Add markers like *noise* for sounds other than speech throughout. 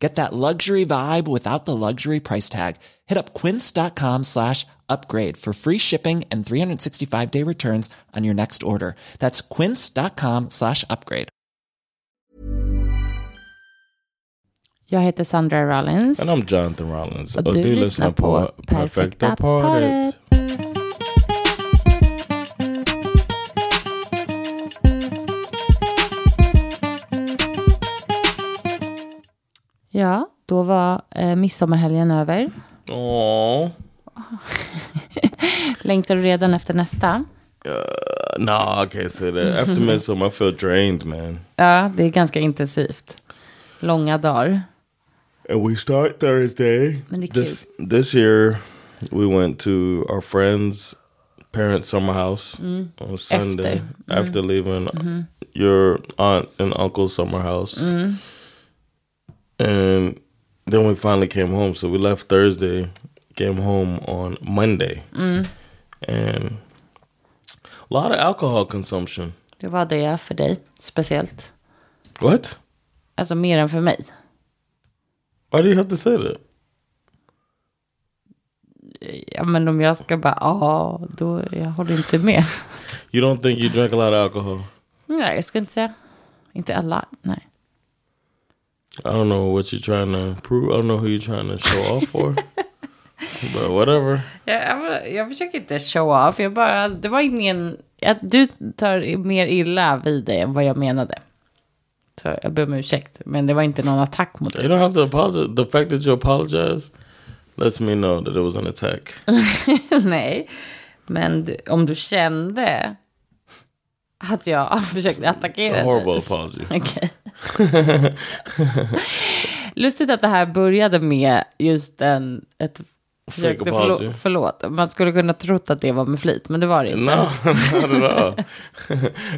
Get that luxury vibe without the luxury price tag. Hit up quince.com slash upgrade for free shipping and 365 day returns on your next order. That's quince.com slash upgrade. Jag heter Sandra Rollins. And I'm Jonathan Rollins. Och du lyssnar på Perfekta paret. Ja, då var eh, midsommarhelgen över. Aww. *laughs* Längtar du redan efter nästa? No, I can't say that. After midsummer, I feel drained, man. Ja, det är ganska intensivt. Långa dagar. And we start Thursday. Men det är This this year, we went to our friend's parents' summer house on Sunday Efter. after leaving your aunt and uncle's summer house. And then we finally came home. So we left Thursday, came home on Monday, and a lot of alcohol consumption. Det var det för dig, speciellt. What? Alltså mer än för mig. Why do you have to say that? Ja, men om jag ska bara, ja, då, jag håller inte med. You don't think you drank a lot of alcohol? Nej, jag skulle inte säga. Inte alla, nej. I don't know what you're trying to prove. I don't know who you're trying to show off for. *laughs* but whatever. Jag, jag, jag försöker inte show off, jag bara, det var ingen, att du tar mer illa vid dig än vad jag menade. Så jag ber om ursäkt, men det var inte någon attack mot You dig. don't have to apologize. The fact that you apologize lets me know that it was an attack. *laughs* nej, men du, om du kände att jag *laughs* försökte It's attackera a dig. horrible apology. Okej. *laughs* Lustigt att det här började med just en, ett apology. förlåt, förlåt. Man skulle kunna trott att det var med flit, men det var det inte. No, not at all.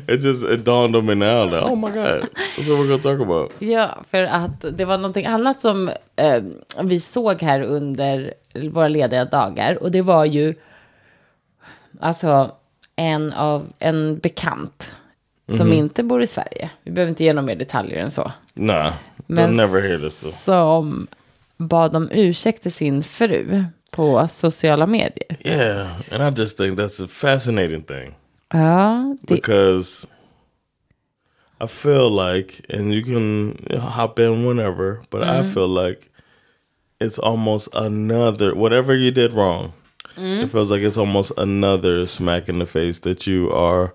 it just it dawned on me now that oh my god, that's what we're gonna talk about. Ja, för att det var någonting annat som eh, vi såg här under våra lediga dagar. Och det var ju alltså en av en bekant som inte bor i Sverige. Vi behöver inte ge några mer detaljer än så. They'll Men never hear this though. Som bad om ursäkt till sin fru på sociala medier. Yeah, and I just think that's a fascinating thing. Ja, det, because I feel like, and you can hop in whenever, but I feel like it's almost another whatever you did wrong. It feels like it's almost another smack in the face that you are.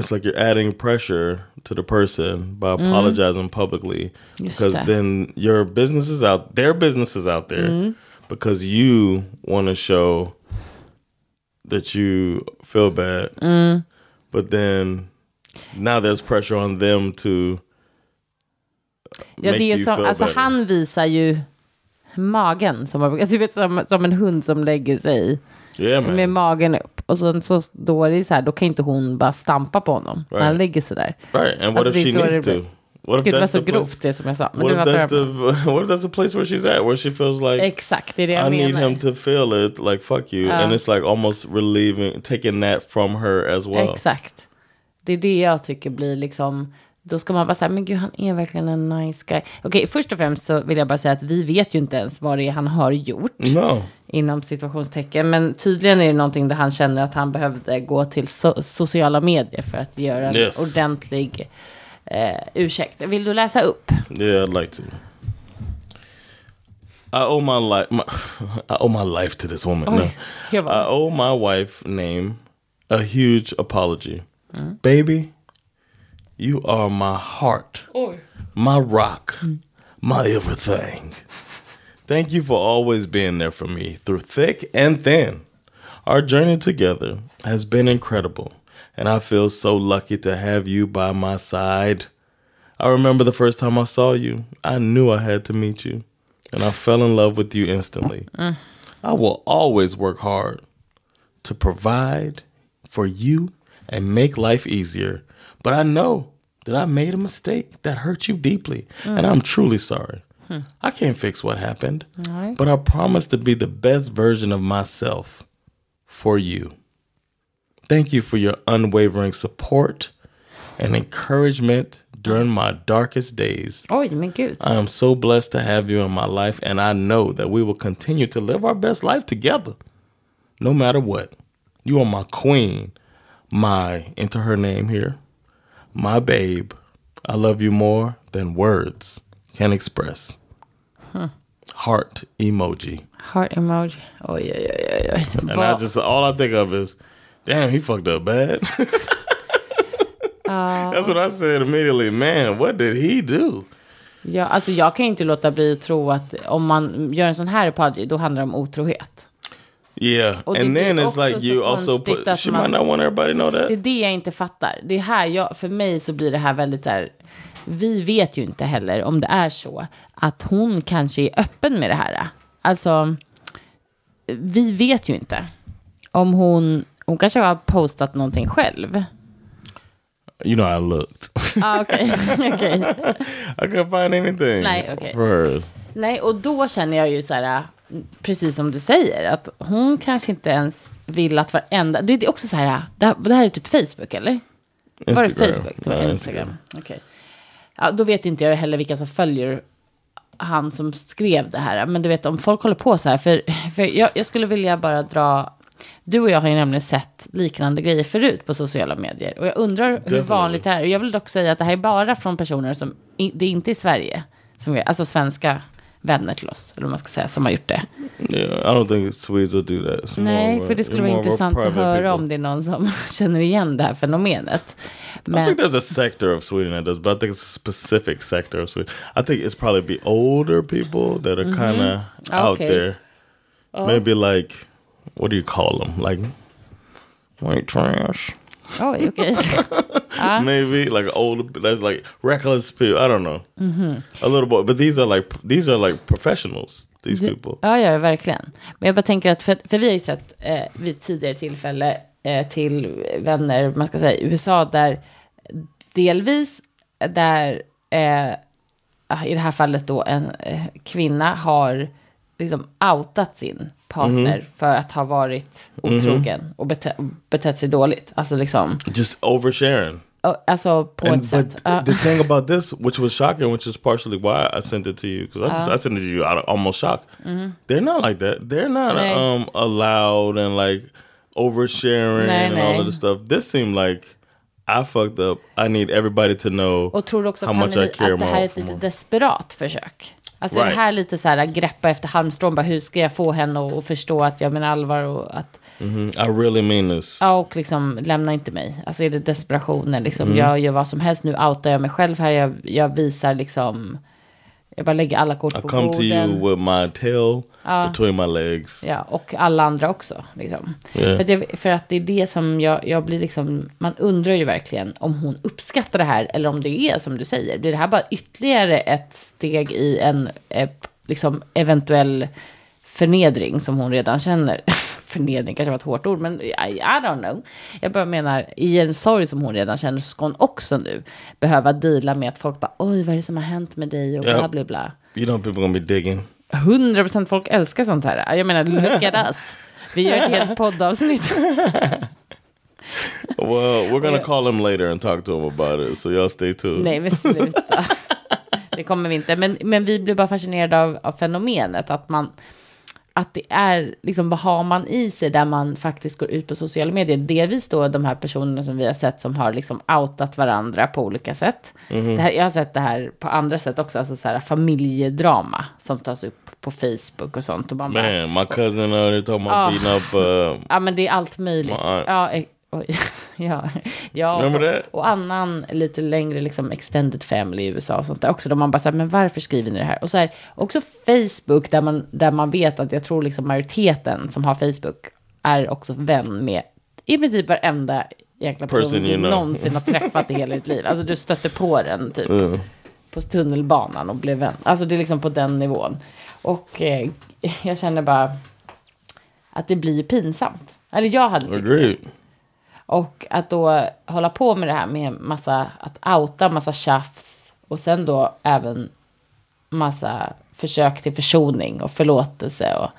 It's like you're adding pressure to the person by mm-hmm. apologizing publicly because then your business is out, their business is out there mm-hmm. because you want to show that you feel bad. Mm. But then now there's pressure on them to ja, det är feel alltså better. han visar ju magen. Som, du vet, som, som en hund som lägger sig yeah, med magen upp. Och så, så då är det så här, då kan inte hon bara stampa på honom när han Right. lägger sig där. Right, and what Alltså, if det she så needs to? What if Gud, det var that's så grovt place? det som jag sa. Men What if that's the *laughs* what if that's the place where she's at, where she feels like Exakt, det är det jag I need menar. him to feel it, like fuck you, and it's like almost relieving, taking that from her as well. Exakt. Det är det jag tycker blir liksom, då ska man bara säga, men gud han är verkligen en nice guy. Okej, först och främst så vill jag bara säga att vi vet ju inte ens vad det är han har gjort. No, Inom situationstecken. Men tydligen är det någonting där han känner att han behövde gå till so- sociala medier för att göra en Yes. ordentlig eh, ursäkt. Vill du läsa upp? yeah, I'd like to. I owe my life. My, *laughs* I owe my life to this woman. No. jag bara, I owe my wife name a huge apology. Baby, you are my heart, my rock, my everything. Thank you for always being there for me through thick and thin. Our journey together has been incredible, and I feel so lucky to have you by my side. I remember the first time I saw you, I knew I had to meet you, and I fell in love with you instantly. Mm. I will always work hard to provide for you and make life easier. But I know that I made a mistake that hurt you deeply, and I'm truly sorry. I can't fix what happened, Nej. but I promise to be the best version of myself for you. Thank you for your unwavering support and encouragement during my darkest days. Oj, men gud. I am so blessed to have you in my life, and I know that we will continue to live our best life together, no matter what. You are my queen, my, enter her name here, my babe. I love you more than words can express. Heart emoji. Heart emoji. Oj, oj, oj, oj, oj. And I Vad- just, all I think of is, damn, he fucked up bad. *laughs* That's what I said immediately. Man, what did he do? Ja, alltså jag kan ju inte låta bli att tro att om man gör en sån här apology, då handlar det om otrohet. Yeah, Och and then it's like you also put. She man- might not want everybody know that. Det är det jag inte fattar. Det är här jag, för mig så blir det här väldigt här, vi vet ju inte heller om det är så att hon kanske är öppen med det här. Alltså, vi vet ju inte om hon, hon kanske har postat någonting själv. You know, I looked. Ah, Okej, *laughs* *laughs* okej. I couldn't find anything Nej, okay. for her. Nej, och då känner jag ju så här, precis som du säger, att hon kanske inte ens vill att varenda, det är också så här, det här, det här är typ Facebook eller? Var det Instagram. Facebook? Det var Ja, Instagram. Okej. Ja, då vet inte jag heller vilka som följer han som skrev det här. Men du vet, om folk håller på så här. För, för jag, jag skulle vilja bara dra... Du och jag har ju nämligen sett liknande grejer förut på sociala medier. Och jag undrar hur Definitely. vanligt det här är. Jag vill dock säga att det här är bara från personer som... Det är inte i Sverige. Som alltså svenska vänner till oss. Eller vad man ska säga, som har gjort det. Yeah, I don't think Swedes will do that. It's Nej, more för det skulle vara intressant att höra people. om det är någon som *laughs* känner igen det här fenomenet. I Men, think there's a sector of Sweden that does, but I think it's a specific sector of Sweden. I think it's probably be older people that are kind of out Okay. there. Maybe like, what do you call them? Like white trash. Oj, okej. *laughs* Maybe like older, that's like reckless people. I don't know. A little bit, but these are like these are like professionals. These people. Ja, ja, verkligen. Men jag bara tänker att, för, för vi har ju sett eh, vid tidigare tillfälle eh, till vänner, man ska säga, i USA, där delvis, där eh, ah, i det här fallet då en eh, kvinna har liksom outat sin partner för att ha varit otrogen och bete, betett sig dåligt. Alltså liksom, Just oversharing. och- alltså på And ett but sätt. ja. the thing about *laughs* this, which was shocking, which is partially why I sent it to you, because I, just I sent it to you out of almost shock. They're not like that. They're not Nej. um allowed and like oversharing Nej, and all nej. of this stuff. This seemed like I fucked up. I need everybody to know Och tror du också how much I care att det här är ett lite desperat försök? Alltså Right. det här lite så här greppa efter halmstrån, bara hur ska jag få henne att förstå att jag menar allvar och att, Mhm. I really mean this. ja och liksom lämna inte mig. Alltså är det desperationen, liksom Mm. jag gör vad som helst, nu outar jag mig själv här, jag, jag visar liksom, jag bara lägger alla kort I på come to you with my tail between my legs. Ja, och alla andra också. Liksom. Yeah. För, att jag, för att det är det som jag, jag blir liksom, man undrar ju verkligen om hon uppskattar det här eller om det är som du säger. Blir det här bara ytterligare ett steg i en eh, liksom eventuell förnedring som hon redan känner? *laughs* förnedring kanske var ett hårt ord, men I, I don't know. Jag bara menar, i en sorg som hon redan känner så ska hon också nu behöva deala med att folk bara, oj, vad är det som har hänt med dig och bla, Ja. bla, bla. You know people gonna be digging. 100% folk älskar sånt här. Jag menar, look at us. Vi gör ett helt *laughs* poddavsnitt. Well, we're gonna call him later and talk to him about it. So y'all stay tuned. Nej, men sluta. *laughs* Det kommer vi inte. Men, men vi blir bara fascinerade av, av fenomenet. Att man... Att det är, liksom, vad har man i sig där man faktiskt går ut på sociala medier? Delvis då de här personerna som vi har sett som har liksom outat varandra på olika sätt. Mhm. Det här, jag har sett det här på andra sätt också, alltså så här familjedrama som tas upp på Facebook och sånt. Och man bara, Man, my cousin uh, they're talking about Oh. beating up. Uh, Ja, men det är allt möjligt. Nej. Ja, oj. *laughs* ja, ja och, och annan lite längre liksom extended family i USA och sånt där också. Där man bara säger, men varför skriver ni det här? Och så här, också Facebook där man, där man vet att jag tror liksom majoriteten som har Facebook är också vän med i princip varenda jäkla person, Person du know. någonsin har träffat i hela ditt liv. Alltså du stötte på den typ uh, på tunnelbanan och blev vän. Alltså det är liksom på den nivån. Och eh, jag känner bara att det blir pinsamt. Eller jag hade tyckt det. Och att då hålla på med det här med massa, att outa massa tjafs och sen då även massa försök till försoning och förlåtelse och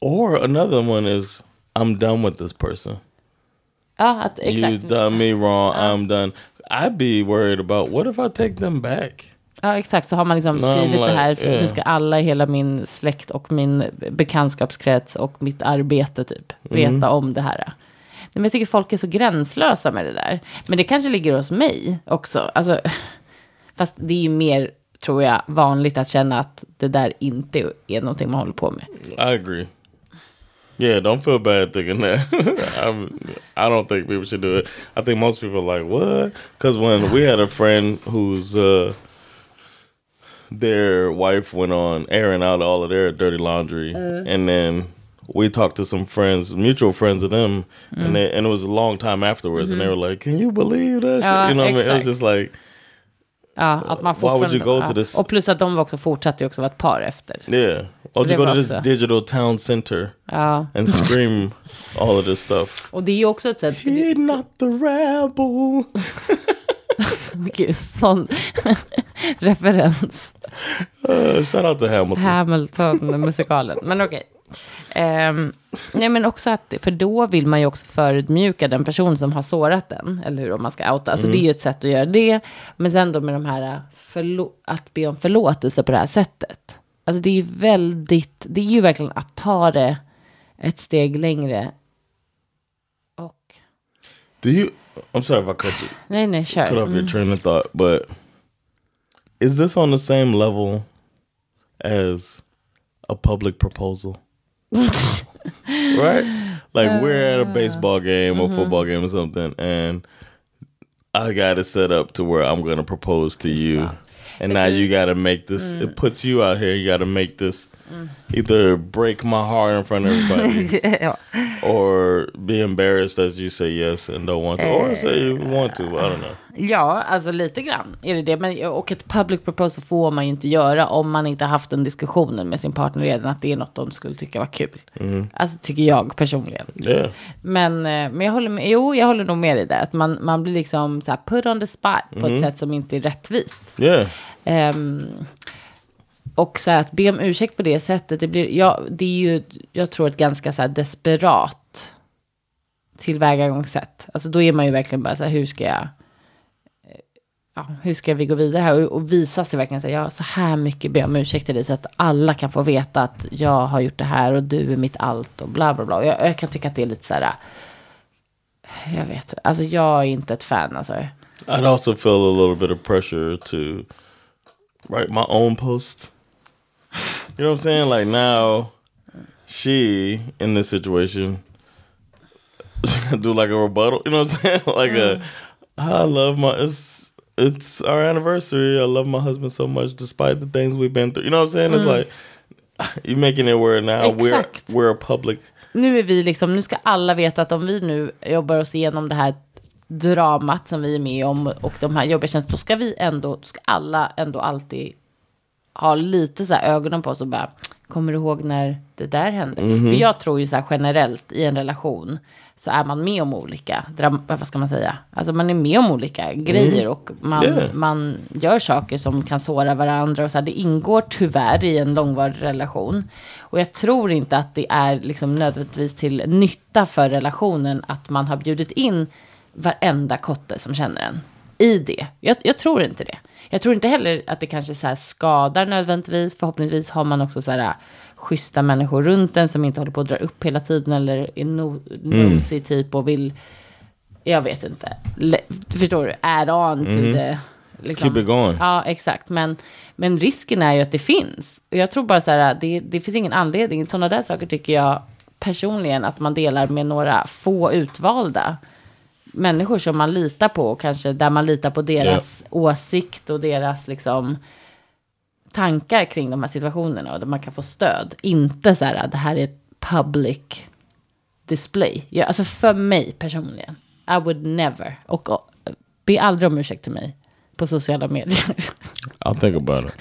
Or another one is I'm done with this person. ja, att exakt. done me wrong. I'm done. I'd be worried about what if I take them back? Ja, exakt. Så har man liksom skrivit det like, här för yeah. nu ska alla i hela min släkt och min bekantskapskrets och mitt arbete typ Mm. veta om det här. Men jag tycker folk är så gränslösa med det där. Men det kanske ligger hos mig också. Alltså, *laughs* fast det är ju mer, tror jag, vanligt att känna att det där inte är någonting man håller på med. I agree. Yeah, don't feel bad thinking that. *laughs* I'm, I don't think people should do it. I think most people are like, what? Because when we had a friend whose uh, their wife went on airing out all of their dirty laundry, and then we talked to some friends, mutual friends of them, and mm. they, and it was a long time afterwards, and they mm-hmm. were like, "Can you believe that?" Ja, ah, you know, what I mean? it was just like, Ja, att man Why would you fortfarande- go to this- Och plus att de också fortsatte också vara ett par efter. yeah. Oh, det you go to this också- digital town center Ja. and scream all of this stuff. *laughs* Och det är ju också ett sätt... He not the rebel. *laughs* Gud, sån *laughs* referens. Uh, shout out to Hamilton. Hamilton-musikalen. Men okej. Ehm, nej, men också att, för då vill man ju också förödmjuka den person som har sårat den, eller hur, om man ska outa. Alltså det är ju ett sätt att göra det. Men sen då med de här, att be om förlåtelse på det här sättet. Alltså det är ju väldigt, det är ju verkligen att ta det ett steg längre. Och, Do you? I'm sorry if I cut you, nej, nej, cut kör. off your train of thought, but is this on the same level as a public proposal? *laughs* right? Like we're at a baseball game or mm-hmm. football game or something, and I got it set up to where I'm going to propose to you, and now you got to make this. It mm. puts you out here. You got to make this either break my heart in front of everybody. *laughs* ja. or be embarrassed as you say yes and don't want to, or say you want to. I don't know. Ja, alltså lite grann är det det. Men, och ett public proposal får man ju inte göra om man inte haft den diskussionen med sin partner redan att det är något de skulle tycka var kul. Alltså tycker jag personligen. Yeah, Men, eh, men jag håller med, jo, jag håller nog med dig där. Att man, man blir liksom så här put on the spot på ett sätt som inte är rättvist. yeah, Ehm, och så här att be om ursäkt på det sättet, det, blir, ja, det är ju, jag tror, ett ganska så här desperat tillvägagångssätt. Alltså då är man ju verkligen bara så här, hur ska jag, eh, ja, hur ska vi gå vidare här? Och, och visa sig verkligen så här, ja, så här mycket be om ursäkt till dig så att alla kan få veta att jag har gjort det här och du är mitt allt och bla bla bla. Och jag, jag kan tycka att det är lite så här, jag vet, alltså jag är inte ett fan alltså. I'd also feel a little bit of pressure to write my own post. You know what I'm saying? Like now, she in this situation *laughs* do like a rebuttal. You know what I'm saying? *laughs* like a, I love my it's it's our anniversary. I love my husband so much, despite the things we've been through. You know what I'm saying? It's like *laughs* you're making it where now Exact. we're we're a public. nu är vi liksom, nu ska alla veta att om vi nu jobbar oss igenom det här dramat som vi är med om och de här jobbiga känslorna, då ska vi ändå, ska alla ändå alltid ha lite så här ögonen på oss och bara, kommer du ihåg när det där hände? För jag tror ju så här generellt i en relation så är man med om olika, vad ska man säga, alltså man är med om olika grejer och man, Yeah. man gör saker som kan såra varandra och så här, det ingår tyvärr i en långvarig relation. Och jag tror inte att det är liksom nödvändigtvis till nytta för relationen att man har bjudit in varenda kotte som känner en i det. Jag, jag tror inte det. Jag tror inte heller att det kanske så skadar nödvändigtvis. Förhoppningsvis har man också så här schyssta människor runt en som inte håller på att dra upp hela tiden eller är no, nosy typ och vill, jag vet inte, Le, förstår du, add on to the... Liksom. Keep it going. Ja, exakt. Men, men risken är ju att det finns. Och jag tror bara så här, det, det finns ingen anledning. Sådana där saker tycker jag personligen att man delar med några få utvalda människor som man litar på. Och kanske där man litar på deras åsikt och deras liksom tankar kring de här situationerna. Och där man kan få stöd. Inte så här, det här är ett public display. Ja, alltså för mig personligen. I would never. Och, och be aldrig om ursäkt till mig på sociala medier. I'll think about it.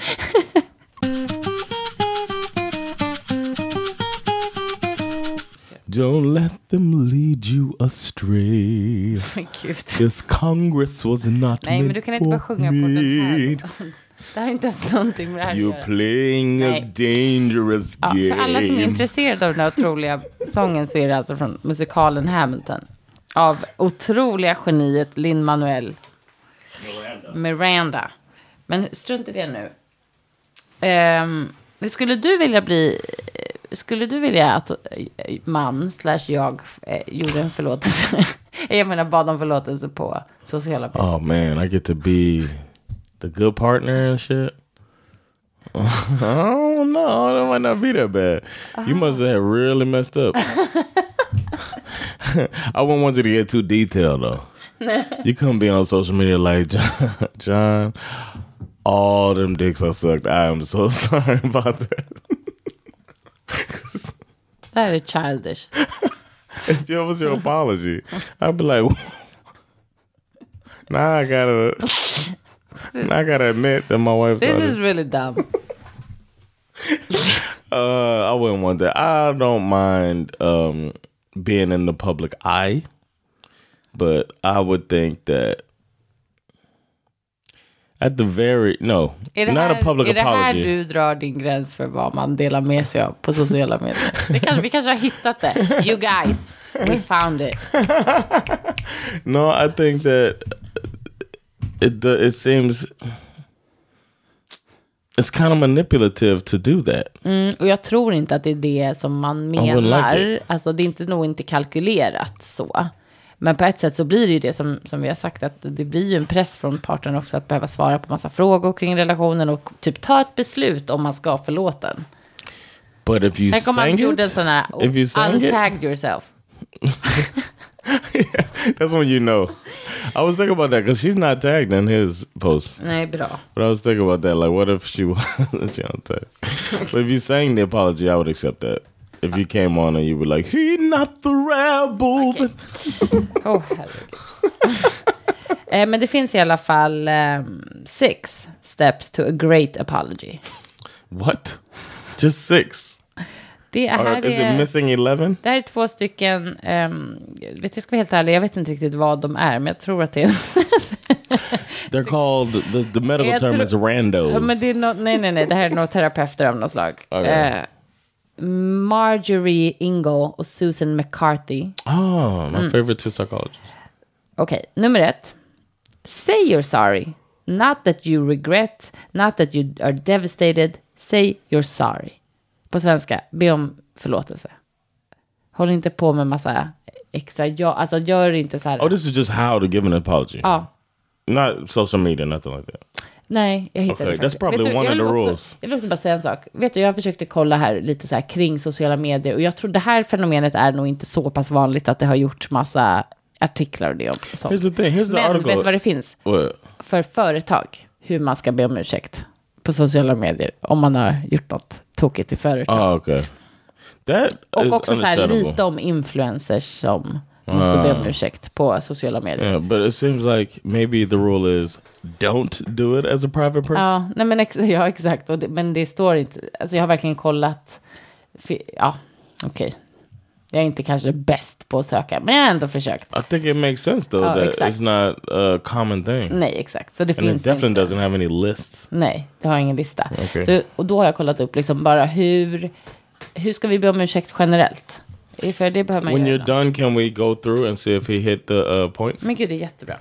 Don't let them lead you astray. Men gud. This Congress was not Nej, men du kan inte bara sjunga på den här. Det här är inte ens någonting med det här att You're göra. playing a Nej. dangerous Ja, game. för alla som är intresserade av den här otroliga sången så är det alltså från musikalen Hamilton. Av otroliga geniet Lin-Manuel Miranda. Men strunt i det nu. Um, skulle du vilja bli... Skulle du vilja att eh, man slash jag eh, gjorde en förlåtelse? *laughs* jag menar bad om förlåtelse på sociala medier. Oh man, I get to be the good partner and shit. oh no, that might not be that bad. You must have really messed up. *laughs* I wouldn't want you to get too detailed though. *laughs* you couldn't be on social media like John, John. All them dicks I sucked. I am so sorry about that. *laughs* Här är childish. *laughs* if that was your apology, I'd be like, *laughs* now I gotta, now I gotta admit that my wife's. This is really dumb. Uh, I wouldn't want that. I don't mind um being in the public eye, but I would think that at the very no, Är det, not här, a public är det här apology. du drar din gräns för vad man delar med sig av på sociala medier? Det kan, vi kanske har hittat det. You guys, we found it. *laughs* No, I think that it it seems it's kind of manipulative to do that. Mm, och jag tror inte att det är det som man menar. like alltså det är inte, nog inte kalkylerat så. Men på ett sätt så blir det ju det som, som vi har sagt, att det blir ju en press från parten också att behöva svara på massa frågor kring relationen och typ ta ett beslut om man ska förlåta den. But if you Tänk om man gjorde en sån här, you sang it, untagged yourself. *laughs* that's when you know. I was thinking about that because she's not tagged in his post. Nej, bra. But I was thinking about that. Like, what if she *laughs* was she on tag? so if you sang the apology, I would accept that. If you came on and you were like, "He not the rebel," then- *laughs* Oh, eh, men det finns i alla fall ehm, six steps to a great apology. what? Just six? Det är, Or här is it är, missing eleven? det här är två stycken, um, vet du, jag ska vara helt ärlig, jag vet inte riktigt vad de är, men jag tror att det är... *laughs* They're called the the medical Jag term tror- is randos. ja, men det är no, nej, nej, nej, det här är nog terapeuter av något slag. Okej. Eh, Marjorie Ingle och Susan McCarthy. oh, Mm. my favorite two psychologists. Okej, nummer ett. Say you're sorry. Not that you regret, not that you are devastated. Say you're sorry. På svenska, be om förlåtelse. Håll inte på med massa extra, ja, alltså gör inte så här. Oh, this is just how to give an apology. ja, Not social media, nothing like that. Nej, jag hittade Okay, det that's faktiskt. probably du, one of the vill också- rules. Jag vill också bara säga en sak. Vet du, jag försökte kolla här lite så här kring sociala medier och jag tror det här fenomenet är nog inte så pass vanligt att det har gjorts massa artiklar och det och sånt. Here's the thing. Here's the Men article. vet du vad det finns? What? för företag hur man ska be om ursäkt på sociala medier om man har gjort något tokigt i företag. Oh, okay. That och också så här lite om influencers som måste be om ursäkt på sociala medier. Yeah, but it seems like maybe the rule is don't do it as a private person. Ja, nej men ex *laughs* ja, exakt. Och det, men det står inte, alltså jag har verkligen kollat, ja, okej. Jag är inte kanske bäst på att söka, men jag har ändå försökt. I think it makes sense though Oh, that exact. it's not a common thing, Nej, exakt. Så det and it finns definitely inte. doesn't have any lists. Nej, det har ingen lista. Okej. Så, och då har jag kollat upp liksom bara hur, hur ska vi be om ursäkt generellt? För det behöver man When göra. you're done, can we go through and see if he hit the uh, points? Men gud, det är jättebra.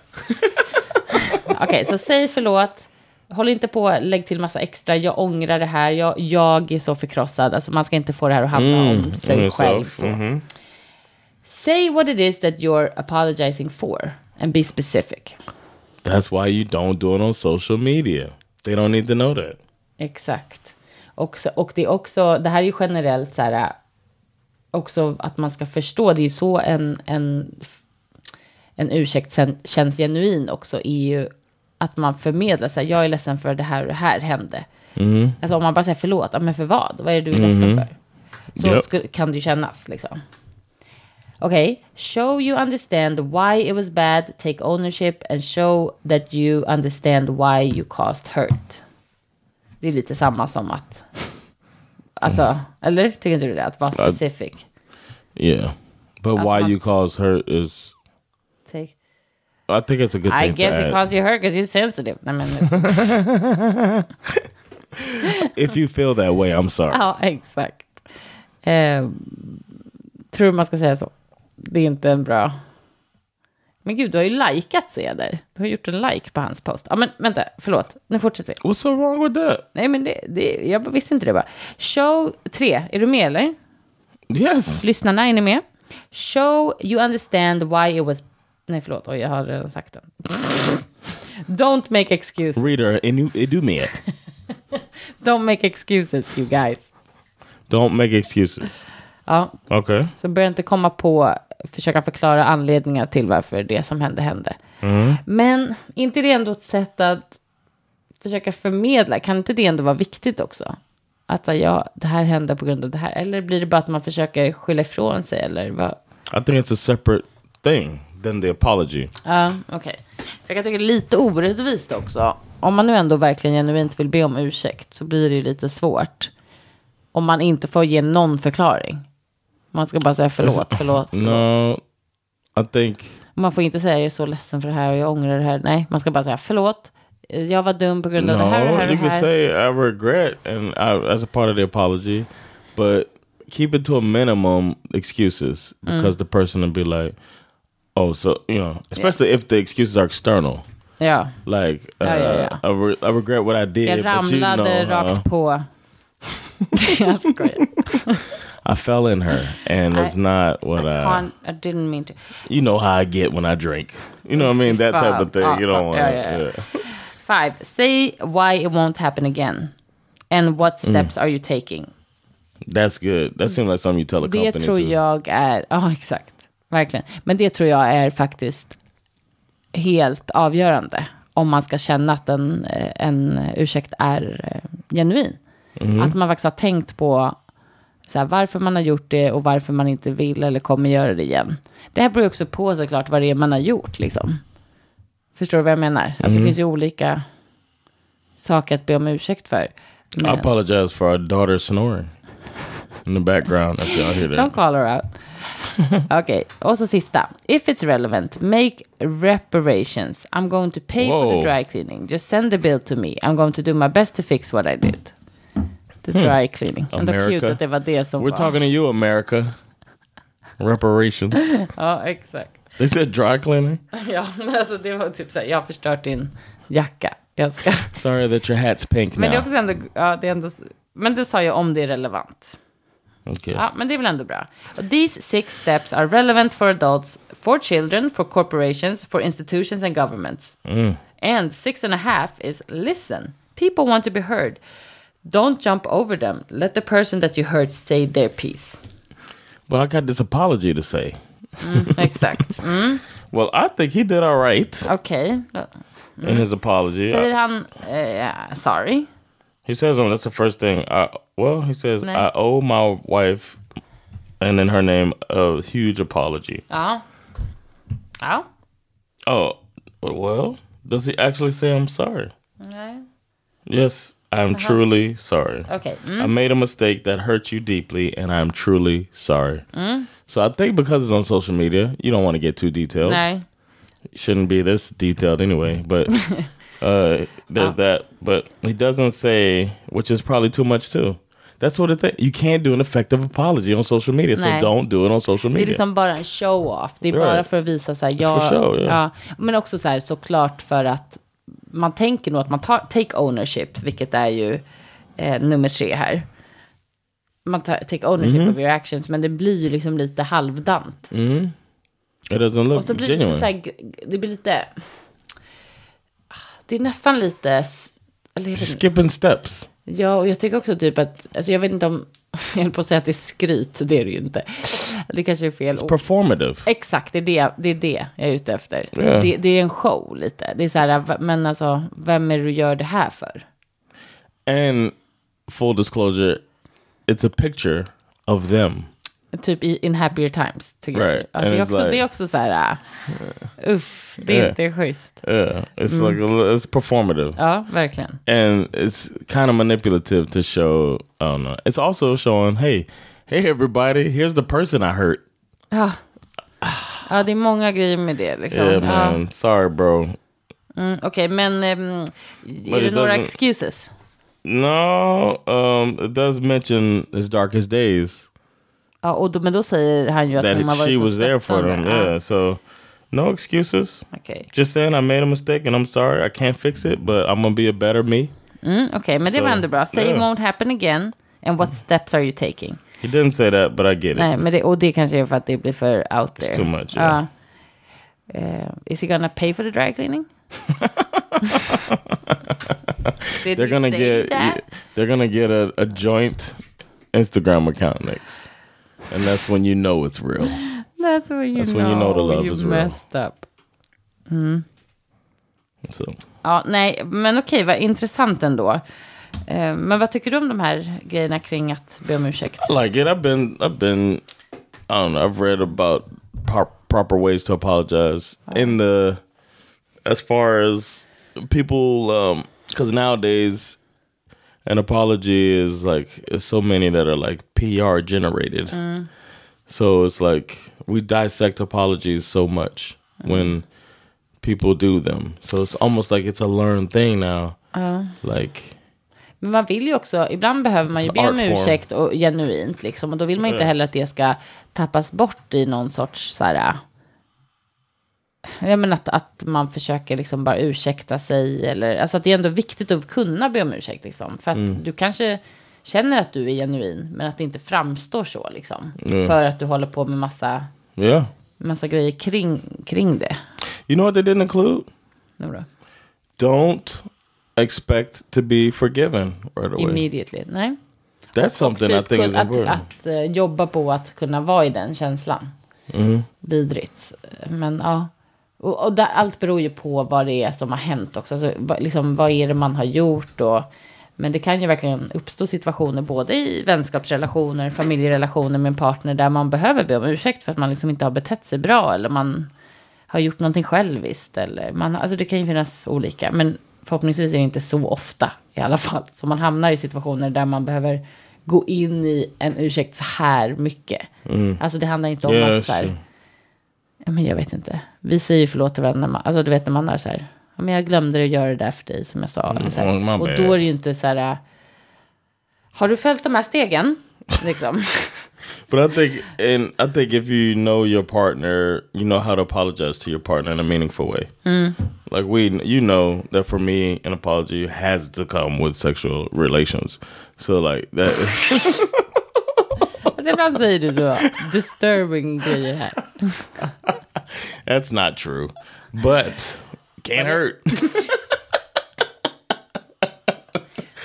*laughs* Okej, så säg förlåt. Håll inte på, lägg till massa extra. Jag ångrar det här. Jag, jag är så förkrossad. Alltså man ska inte få det här att handla om sig Mm, själv. so, Så. mhm. Say what it is that you're apologizing for and be specific. That's why you don't do it on social media. They don't need to know that. Exakt. Och, och det är också, det här är ju generellt så här, också att man ska förstå, det är ju så en, en, en ursäkt sen, känns genuin också, är ju att man förmedlar så här, jag är ledsen för det här och det här hände. Alltså om man bara säger förlåt, men för vad? Vad är det du är ledsen för? Så skulle, kan det ju kännas liksom. Okej, show you understand why it was bad, take ownership and show that you understand why you caused hurt. Det är lite samma som att, alltså, eller tycker inte du det? Att vara specific. Yeah. But Att why man- you cause hurt is, Take. I think it's a good I thing guess to it caused you hurt because you're sensitive. Nej, men, *laughs* If you feel that way, I'm sorry. ja, exakt. Eh, tror man ska säga så. Det är inte en bra... Men gud, du har ju likat Ceder. Du har gjort en like på hans post. Ja, men vänta, förlåt. Nu fortsätter vi. What's so wrong with that? Nej, men det, det, jag visste inte det bara. Show 3, är du med eller? Yes. Lyssnarna, är ni med? Show you understand why it was... Nej, förlåt. Oj, jag har redan sagt den. Don't make excuses. Reader, and you, do me. Don't make excuses, you guys. Don't make excuses. Ja, Okay. så börja inte komma på, försöka förklara anledningar till varför det som hände hände. Men inte det ändå ett sätt att försöka förmedla? Kan inte det ändå vara viktigt också? Att ja, det här hände på grund av det här. Eller blir det bara att man försöker skylla ifrån sig? Eller vad? I think it's a separate thing than the apology. Ja, okej. För jag kan tycka det är lite orättvist också. Om man nu ändå verkligen genuint vill be om ursäkt så blir det ju lite svårt. Om man inte får ge någon förklaring. Man ska bara säga förlåt, förlåt. förlåt. *laughs* No, I think Man får inte säga jag är så ledsen för det här och jag ångrar det här. Nej, man ska bara säga förlåt. Jag var dum på grund av det här och det no. här. You can här. say I regret, and I, as a part of the apology, but keep it to a minimum excuses Mm. because the person will be like, oh, so you know, especially if the excuses are external. Ja, Like, uh, Ja, ja, ja. I, re- I regret what I did, jag but you ramlade know, uh, rakt på. *laughs* *laughs* jag skojar. I fell in her, and it's not what I, Can't, I didn't mean to. you know how I get when I drink. You know what I mean? That type of thing. Fan. You don't want. Ja, ja, ja. Five, say why it won't happen again. And what Mm. steps are you taking? That's good. That seems like something you tell a Det company tror to. jag är, ja exakt, verkligen. Men det tror jag är faktiskt helt avgörande om man ska känna att en, eh, en ursäkt är eh, genuin. Att man faktiskt har tänkt på så här, varför man har gjort det och varför man inte vill eller kommer göra det igen. Det här beror också på såklart vad det är man har gjort liksom. Förstår du vad jag menar? Alltså det finns ju olika saker att be om ursäkt för. I Men- apologize for our daughter snoring in the background. If y'all hear Don't that, call her out. *laughs* Okej, och så sista. If it's relevant, make reparations. I'm going to pay for Whoa. the dry cleaning. Just send the bill to me. I'm going to do my best to fix what I did. The dry cleaning. Ändå Hmm. America. cute att det var det som we're var. talking to you, America. Reparations. *laughs* Ja, exakt. they said dry cleaning. *laughs* Ja, men alltså det var typ så här, jag har förstört din jacka. Jag ska... *laughs* Sorry that your hat's pink Men det är now. också ändå, ja, det är ändå, men det sa jag om det är relevant. Okay. Ja, men det är väl ändå bra. These six steps are relevant for adults, for children, for corporations, for institutions and governments. And six and a half is listen. People want to be heard. Don't jump over them. Let the person that you hurt say their piece. Well, I got this apology to say. Exact. *laughs* Mm, Well, I think he did all right Okej. in his apology. Säger han eh, sorry? He says, um, that's the first thing. I, well, he says. I owe my wife and then her name a huge apology. Ja. Ja. Oh, well, does he actually say I'm sorry? Nej. Yes, I'm uh-huh. truly sorry. Okej. I mm. made a mistake that hurt you deeply, and I'm truly sorry. Mm. So I think because it's on social media, you don't want to get too detailed. Nej. Shouldn't be this detailed anyway, but *laughs* uh, there's uh. that. But he doesn't say, which is probably too much too. That's what it thing. You can't do an effective apology on social media, so don't do it on social Det är media. liksom bara en show-off. Det är bara Right. för att visa så här, for jag, show, yeah. ja, men också så här såklart för att man tänker nog att man tar take ownership, vilket är ju eh, nummer tre här. Man tar take ownership Mm-hmm. of your actions, men det blir ju liksom lite halvdant. Look Och så blir det lite så här, det blir lite, det är nästan lite. Skipping steps. Ja, och jag tycker också typ att, alltså jag vet inte om, jag höll på att säga att det är skryt, det är det ju inte. Det kanske är fel ord. Performative. Exakt, det är det, det är det jag är ute efter. Ja. Det, det är en show lite. Det är så här, men alltså, vem är det du gör det här för? And full disclosure, it's a picture of them. Typ i In Happier Times together. Right. Ja, det, är också, like- det är också så här, uh, uff, det är Yeah. inte schysst. Yeah, it's like a, li- it's performative, Ja, verkligen. and it's kind of manipulative to show. I don't know. It's also showing, hey, hey everybody, here's the person I hurt. Ja, Ja, det är många grejer med det. Liksom. Yeah, ja. man. Sorry, bro. Mm, Okej, men ehm, But är det några excuses? No, um, it does mention his darkest days. Ja, och då, men då säger han ju att hon har varit she så was there for them. Yeah. So no excuses. Okay. Just saying I made a mistake and I'm sorry. I can't fix it, but I'm gonna be a better me. mm, okej, men det So, var ändå bra. Say it won't happen again. And what steps are you taking? He didn't say that, but I get it. Nej, men det, och det kanske är för att det blir för out there. too much, yeah. Ja. Eh, is he gonna pay for the dry cleaning? *laughs* They're gonna get that? they're gonna get a, a joint Instagram account next. And that's when you know it's real. That's when you, That's know, when you know the love you is real. messed up. So Ja, nej, men okej, vad intressant ändå. Eh, men vad tycker du om de här grejerna kring att be om ursäkt? I like it. I've been I've been I don't know. I've read about pro- proper ways to apologize in the as far as people um cuz nowadays an apology is like it's so many that are like PR generated. So it's like we dissect apologies so much when people do them. So it's almost like it's a learned thing now. Like Men man vill ju också, ibland behöver man ju be om ursäkt och genuint liksom. Och då vill man ju inte heller att det ska tappas bort i någon sorts så här. Jag menar att, att man försöker liksom bara ursäkta sig eller, alltså att det är ändå viktigt att kunna be om ursäkt liksom. För att Mm. du kanske känner att du är genuin, men att det inte framstår så liksom. För att du håller på med massa, yeah. massa grejer kring, kring det. You know what they didn't include? Då? don't expect to be forgiven right away. Immediately, nej. That's Och something I typ think kun- is att, important. att eh, jobba på att kunna vara i den känslan. Mm-hmm. Vidrigt. Men ja. Och, och där, allt beror ju på vad det är som har hänt också. Alltså, vad, liksom, vad är det man har gjort? Och, men det kan ju verkligen uppstå situationer både i vänskapsrelationer, familjerelationer med en partner där man behöver be om ursäkt för att man liksom inte har betett sig bra eller man har gjort någonting själviskt. Eller man, alltså det kan ju finnas olika, men förhoppningsvis är det inte så ofta i alla fall. Så man hamnar i situationer där man behöver gå in i en ursäkt så här mycket. Alltså det handlar inte om Yeah, att så här. Ja, men jag vet inte. Vi säger ju förlåt till varandra. man- Alltså du vet när man är så här. Ja, men jag glömde att göra det där för dig som jag sa. My här. Och då är det ju inte så här. Har du följt de här stegen? *laughs* Liksom. But I think, and I think if you know your partner, you know how to apologize to your partner in a meaningful way. Like we, you know that for me, an apology has to come with sexual relations. So like that. *laughs* Alltså, ibland säger du så disturbing grejer här. *laughs* that's not true, but can't hurt.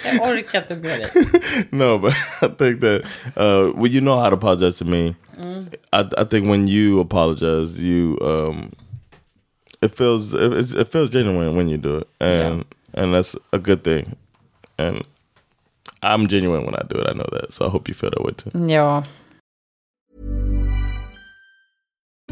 Jag orkar inte med det. no, but *laughs* I think that uh, when you know how to apologize to me, I, I think when you apologize, you um, it feels it, it feels genuine when you do it, and and that's a good thing. And I'm genuine when I do it. I know that, so I hope you feel that way too. Ja.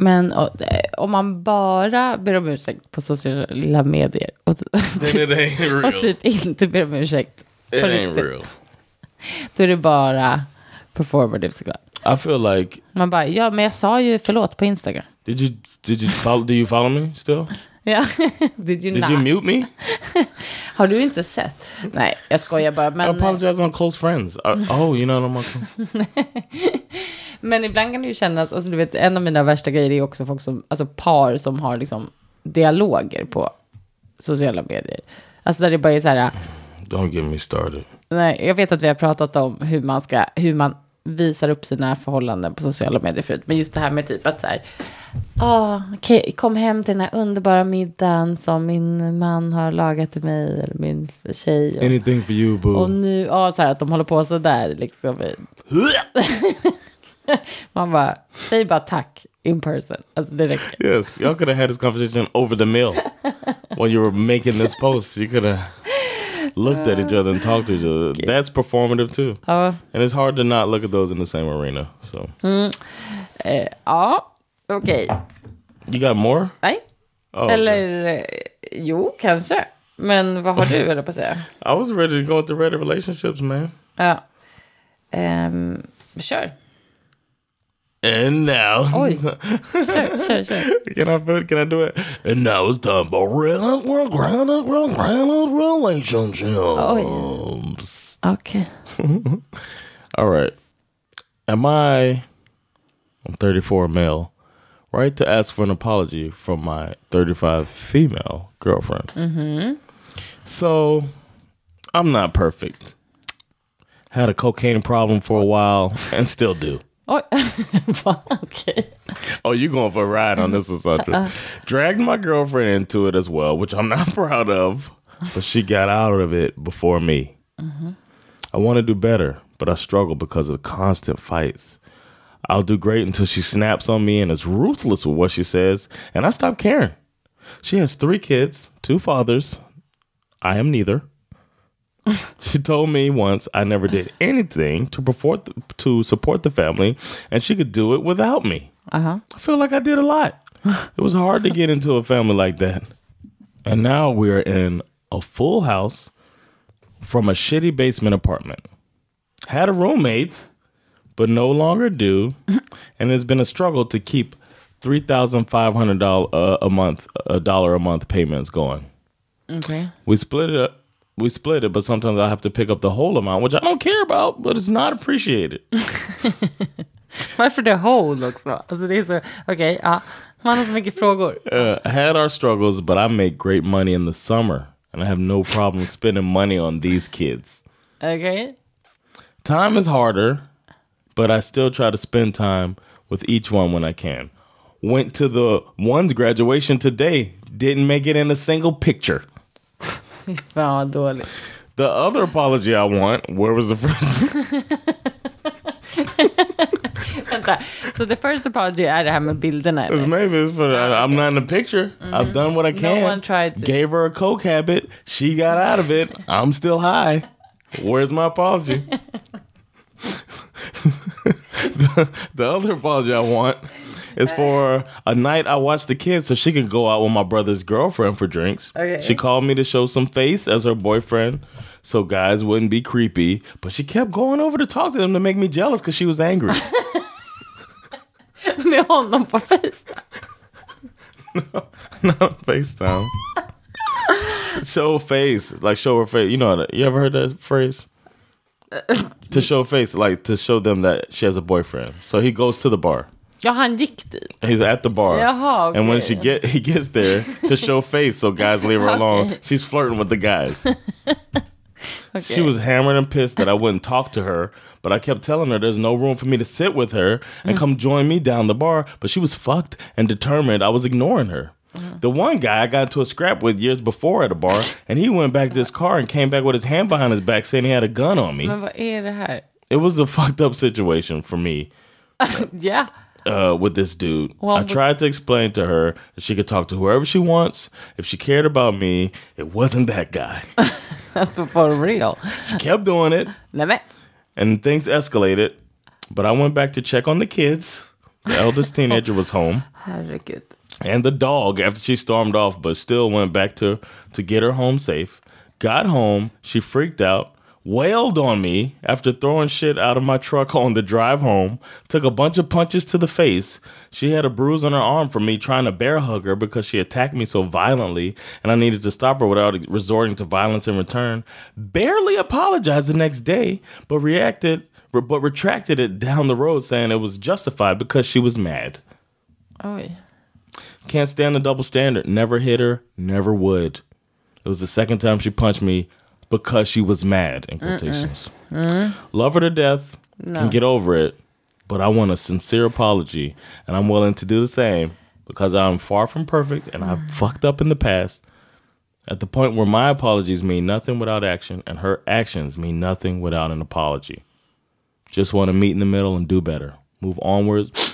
Men och, eh, om man bara ber om ursäkt på sociala medier och, och real. typ inte ber om ursäkt It ain't riktigt, real. *laughs* då är det bara performative såklart. I feel like Man bara, ja men jag sa ju förlåt på Instagram. did you did you follow? Do you follow me still? *laughs* Ja. *laughs* Did you Did not? you mute me? Har du inte sett? Nej, jag skojar bara. I Men, apologize on close friends. Uh, oh, you know what I'm men ibland kan det ju kännas, alltså du vet, en av mina värsta grejer är också folk som, alltså par som har liksom dialoger på sociala medier. Alltså där det bara är så här, Don't get me started. nej, jag vet att vi har pratat om hur man ska, hur man visar upp sina förhållanden på sociala medier förut. Men just det här med typ att så här, ah, okej, kom hem till den här underbara middagen som min man har lagat till mig, eller min tjej. Och, Anything for you, boo. och nu, ja, så här att de håller på så där liksom. *laughs* *laughs* Man bara, säg bara tack in person. Alltså det räcker. Yes, y'all could have had this conversation over the meal while you were making this post. You could have looked at each other and talked to each other. That's performative too. Ja, And it's hard to not look at those in the same arena. So, eh, ja okej. you got more? Nej. Oh, okay. Eller, eh, jo, kanske. Men vad har du, *laughs* eller på säga? I was ready to go into ready relationships, man. Ja. Um, kör. And now, Oj. Kör, kör, kör. can I feel- can I do it? And now it's time for real, real, real, real, real relationships. Okej. *laughs* All right. Am I, I'm 34 male, right to ask for an apology from my 35 female girlfriend? Mm-hmm. So, I'm not perfect. Had a cocaine problem for a while and still do. Oj. Va? Okej. Oh, you going for a ride on this one, Sandra. Uh-uh. Dragged my girlfriend into it as well, which I'm not *laughs* proud of, but she got out of it before me. Mm-hmm. I want to do better, but I struggle because of the constant fights. I'll do great until she snaps on me and is ruthless with what she says, and I stop caring. She has three kids, two fathers. I am neither. *laughs* She told me once I never did anything to support the, to support the family, and she could do it without me. I feel like I did a lot. *laughs* It was hard to get into a family like that. And now we're in a full house from a shitty basement apartment. Had a roommate, but no longer do, *laughs* and it's been a struggle to keep three thousand five hundred dollars uh, a month, a dollar a month payments going. Okay. We split it up. We split it, but sometimes I have to pick up the whole amount, which I don't care about, but it's not appreciated. *laughs* Varför det whole också? Alltså det är så, okej, ja. Man har så mycket frågor. Uh, I had our struggles, but I make great money in the summer, and I have no problem spending money on these kids. Okay. Time is harder, but I still try to spend time with each one when I can. Went to the one's graduation today, didn't make it in a single picture. Fy fan vad dåligt. The other apology I want, where was the first? *laughs* Vänta, så the first apology är det här med bilderna eller? Maybe it's for I, I'm not in the picture. I've mm-hmm. done what I can. No one tried to. Gave her a coke habit. She got out of it. I'm still high. Where's my apology? *laughs* the, *laughs* the other apology I want is for a night I watched the kids so she could go out with my brother's girlfriend for drinks. Okay. She called me to show some face as her boyfriend so guys wouldn't be creepy, but she kept going over to talk to them to make me jealous because she was angry. Med honom på Facetime. Not *laughs* FaceTime. show face, like show her face. You know? You ever heard that phrase? *laughs* to show face, like to show them that she has a boyfriend. So he goes to the bar. Ja, han gick dit. He's at the bar, Jaha, and when okay. she get he gets there to show *laughs* face, so guys leave her alone. She's flirting with the guys. *laughs* She was hammered and pissed that I wouldn't talk to her, but I kept telling her there's no room for me to sit with her and mm. come join me down the bar. But she was fucked and determined I was ignoring her. The one guy I got into a scrap with years before at a bar, *laughs* and he went back to his car and came back with his hand behind his back saying he had a gun on me. Men vad är det här? It was a *laughs* fucked up situation for me *laughs* yeah. uh, with this dude. Well, I tried to explain to her that she could talk to whoever she wants. If she cared about me, it wasn't that guy. That's for real. She kept doing it. Nej men. and things escalated. But I went back to check on the kids. The eldest teenager was home, Herregud. And the dog after she stormed off, but still went back to to get her home safe. Got home, she freaked out, wailed on me after throwing shit out of my truck *laughs* on the drive home, took a bunch of punches to the face. She had a bruise on her arm from me trying to bear hug her because she attacked me so violently and I needed to stop her without resorting to violence in return. Barely apologized the next day, but reacted but retracted it down the road saying it was justified because she was mad. Oh, Oj. Can't stand the double standard. Never hit her, never would. It was the second time she punched me because she was mad, in quotations. Mm-hmm. Love her to death, can get over it, but I want a sincere apology, and I'm willing to do the same because I'm far from perfect and I've mm. fucked up in the past. At the point where my apologies mean nothing without action and her actions mean nothing without an apology. Just want to meet in the middle and do better. Move onwards.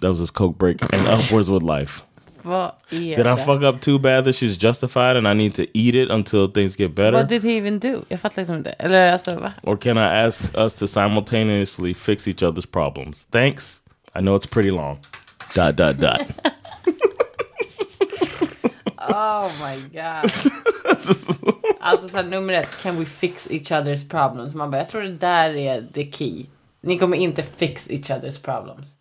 That was his coke break and *laughs* upwards with life. Vad är Did I det? fuck up too bad that she's justified and I need to eat it until things get better? What did he even do? Jag fattar liksom inte. Eller alltså, va? or can I ask us to simultaneously fix each other's problems? Thanks. I know it's pretty long. Dot dot dot. *laughs* Oh my god. *laughs* alltså så här, nummer ett, can we fix each other's problems? Man bara, jag tror det där är the key. Ni kommer inte fix each other's problems.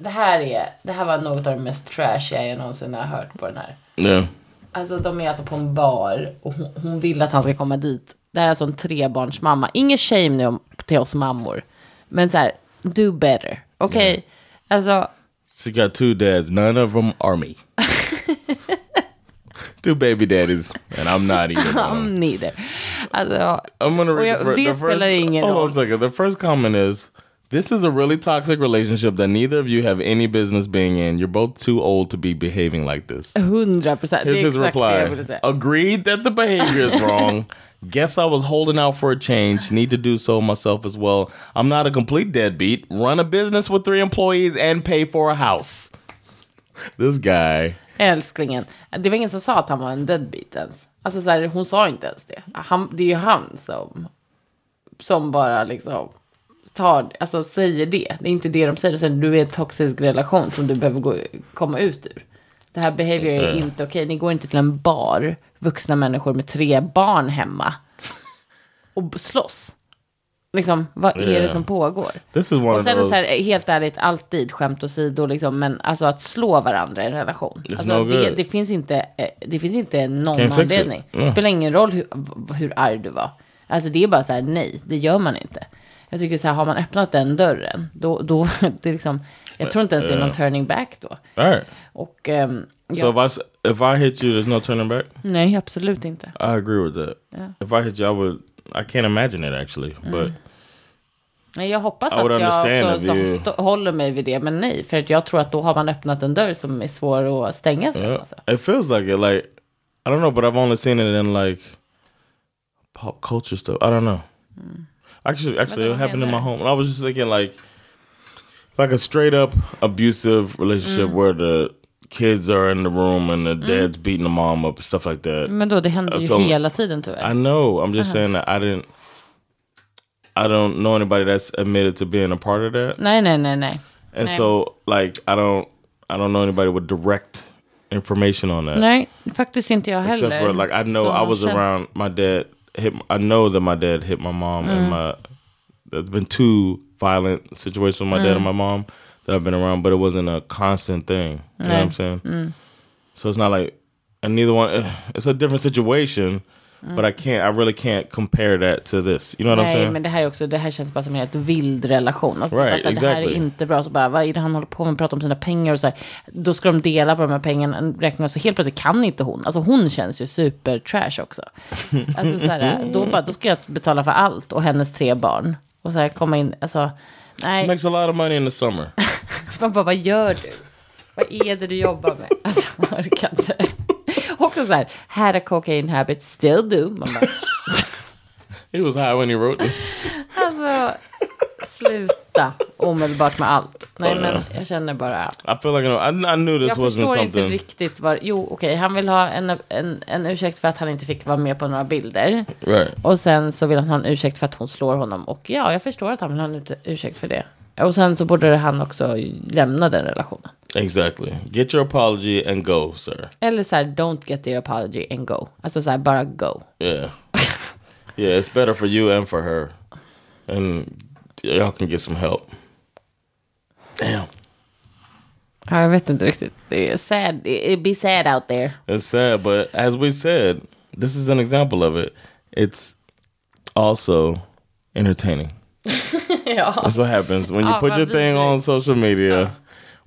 Det här är, det här var något av det mest trashiga jag någonsin har hört på den här. yeah. Alltså de är alltså på en bar och hon, hon vill att han ska komma dit. Det här är alltså en trebarnsmamma. Ingen shame nu om, till oss mammor. Men så här, do better. Okej? Alltså, She got two dads. None of them are me. *laughs* two baby daddies, and I'm not 'em. I'm neither. Alltså, I'm gonna read jag- the, det the spelar first. ingen hold on roll. a second. The first comment is. This is a really toxic relationship that neither of you have any business being in. You're both too old to be behaving like this. 100 procent. Det Here's är his exakt det jag reply. Agreed that the behavior is wrong. *laughs* Guess I was holding out for a change. Need to do so myself as well. I'm not a complete deadbeat. Run a business with three employees and pay for a house. This guy. Älsklingen. Det var ingen som sa att han var en deadbeat ens. Alltså så här, hon sa inte ens det. Han, det är ju han som, som bara liksom tar, alltså säger det. Det är inte det de säger. De säger du är i en toxisk relation som du behöver gå, komma ut ur. Det här behavior är inte okej. Ni går inte till en bar, vuxna människor med tre barn hemma och slåss. Liksom, vad är det Yeah. som pågår? Och sen those. så här, helt ärligt, alltid skämt åsido, liksom, men alltså att slå varandra i en relation. Alltså, no det, det, finns inte, eh, det finns inte någon Can't anledning. Det Yeah. spelar ingen roll hur, hur arg du var. Alltså det är bara så här, nej, det gör man inte. Jag tycker så här, har man öppnat den dörren, då, då *laughs* det är liksom, jag tror inte ens det är någon turning back då. Right. Och ehm, So ja, if I if I hit you, there's no turning back. nej, absolut inte. I agree with that. If I hit you, I would. I can't imagine it actually, but Nej, jag hoppas I att jag också you- håller mig vid det, men nej, för att jag tror att då har man öppnat en dörr som är svår att stänga sen. yeah, Alltså. it feels like it. Like I don't know, but I've only seen it in like pop culture stuff. I don't know. Actually, actually, it happened in my home. And I was just thinking like, like a straight up abusive relationship mm. where the kids are in the room and the mm. dad's beating the mom up and stuff like that. Men då, det händer ju hela tiden tyvärr. I know. I'm just uh-huh. saying that I didn't. I don't know anybody that's admitted to being a part of that, Nej, nej, nej, nej. and Nej. so like I don't. I don't know anybody with direct information on that. Nej, faktiskt inte jag Except for like I know I was around my dad hit I know that my dad hit my mom and mm. my there's been two violent situations with my dad and my mm. mom that I've been around but it wasn't a constant thing. You know what I'm saying? Mm. So it's not like and neither one it's a different situation but I can't I really can't compare that to this. You know what I'm Nej, saying? men det här är också, det här känns bara som en helt vild relation. Alltså, Right, bara här, det här är exactly. inte bra. Så bara, vad är det han håller på med? Pratar om sina pengar och så här. Då ska de dela på de här pengarna, räkningar. Så helt plötsligt kan inte hon. Alltså hon känns ju super trash också. *laughs* Alltså så här, då, bara, då ska jag betala för allt och hennes tre barn. Och så här komma in, alltså, nej. Makes a lot of money in the summer. *laughs* Man bara, vad gör du? Vad är det du jobbar med? Alltså, jag orkar inte. *laughs* Också så här, had a cocaine habit, still do. Man bara, *laughs* He was high when he wrote this. *laughs* alltså, sluta omedelbart med allt. Nej, Oh, men yeah. jag känner bara, I feel like I, I knew this jag wasn't förstår inte something. riktigt vad, jo okej, han vill ha en, en, en ursäkt för att han inte fick vara med på några bilder. Right. Och sen så vill han ha en ursäkt för att hon slår honom. Och ja, jag förstår att han vill ha en ut- ursäkt för det. Och sen så borde han också lämna den relationen. Exactly. Get your apology and go, sir. Eller så här, don't get their apology and go. Alltså så här, bara go. Yeah. Yeah, it's better for you and for her. And y'all can get some help. Damn. Ja, jag vet inte riktigt. Det är sad. It be sad out there. It's sad, but as we said, this is an example of it. It's also entertaining. *laughs* ja. That's what happens when you Ja, put your thing vidrigt. on social media.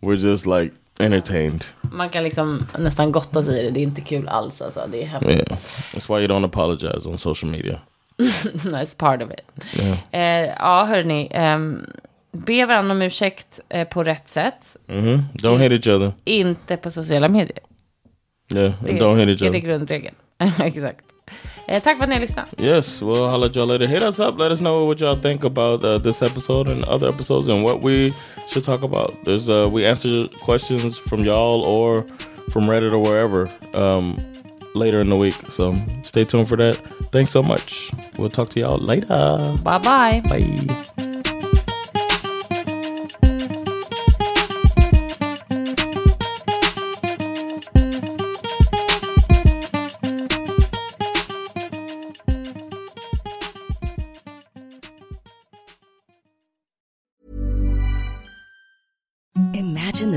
We're just like entertained. Man kan liksom nästan gotta sig i det. Det är inte kul alls. Alltså. Det är hemskt. Yeah, that's why you don't apologize on social media. *laughs* No, it's part of it. Eh, ja, hörni. ehm, be varandra om ursäkt eh, på rätt sätt. hmm Don't hit each other. Inte på sociala medier. Yeah, Det and don't hit each är det other. grundregeln. *laughs* Exakt. Eh, tack för att ni har lyssnat. Yes, we'll holler at y'all later. Hit us up. Let us know what y'all think about uh, this episode and other episodes and what we should talk about. There's uh, we answer questions from y'all or from Reddit or wherever um, later in the week. So stay tuned for that. Thanks so much. We'll talk to y'all later. Bye bye bye.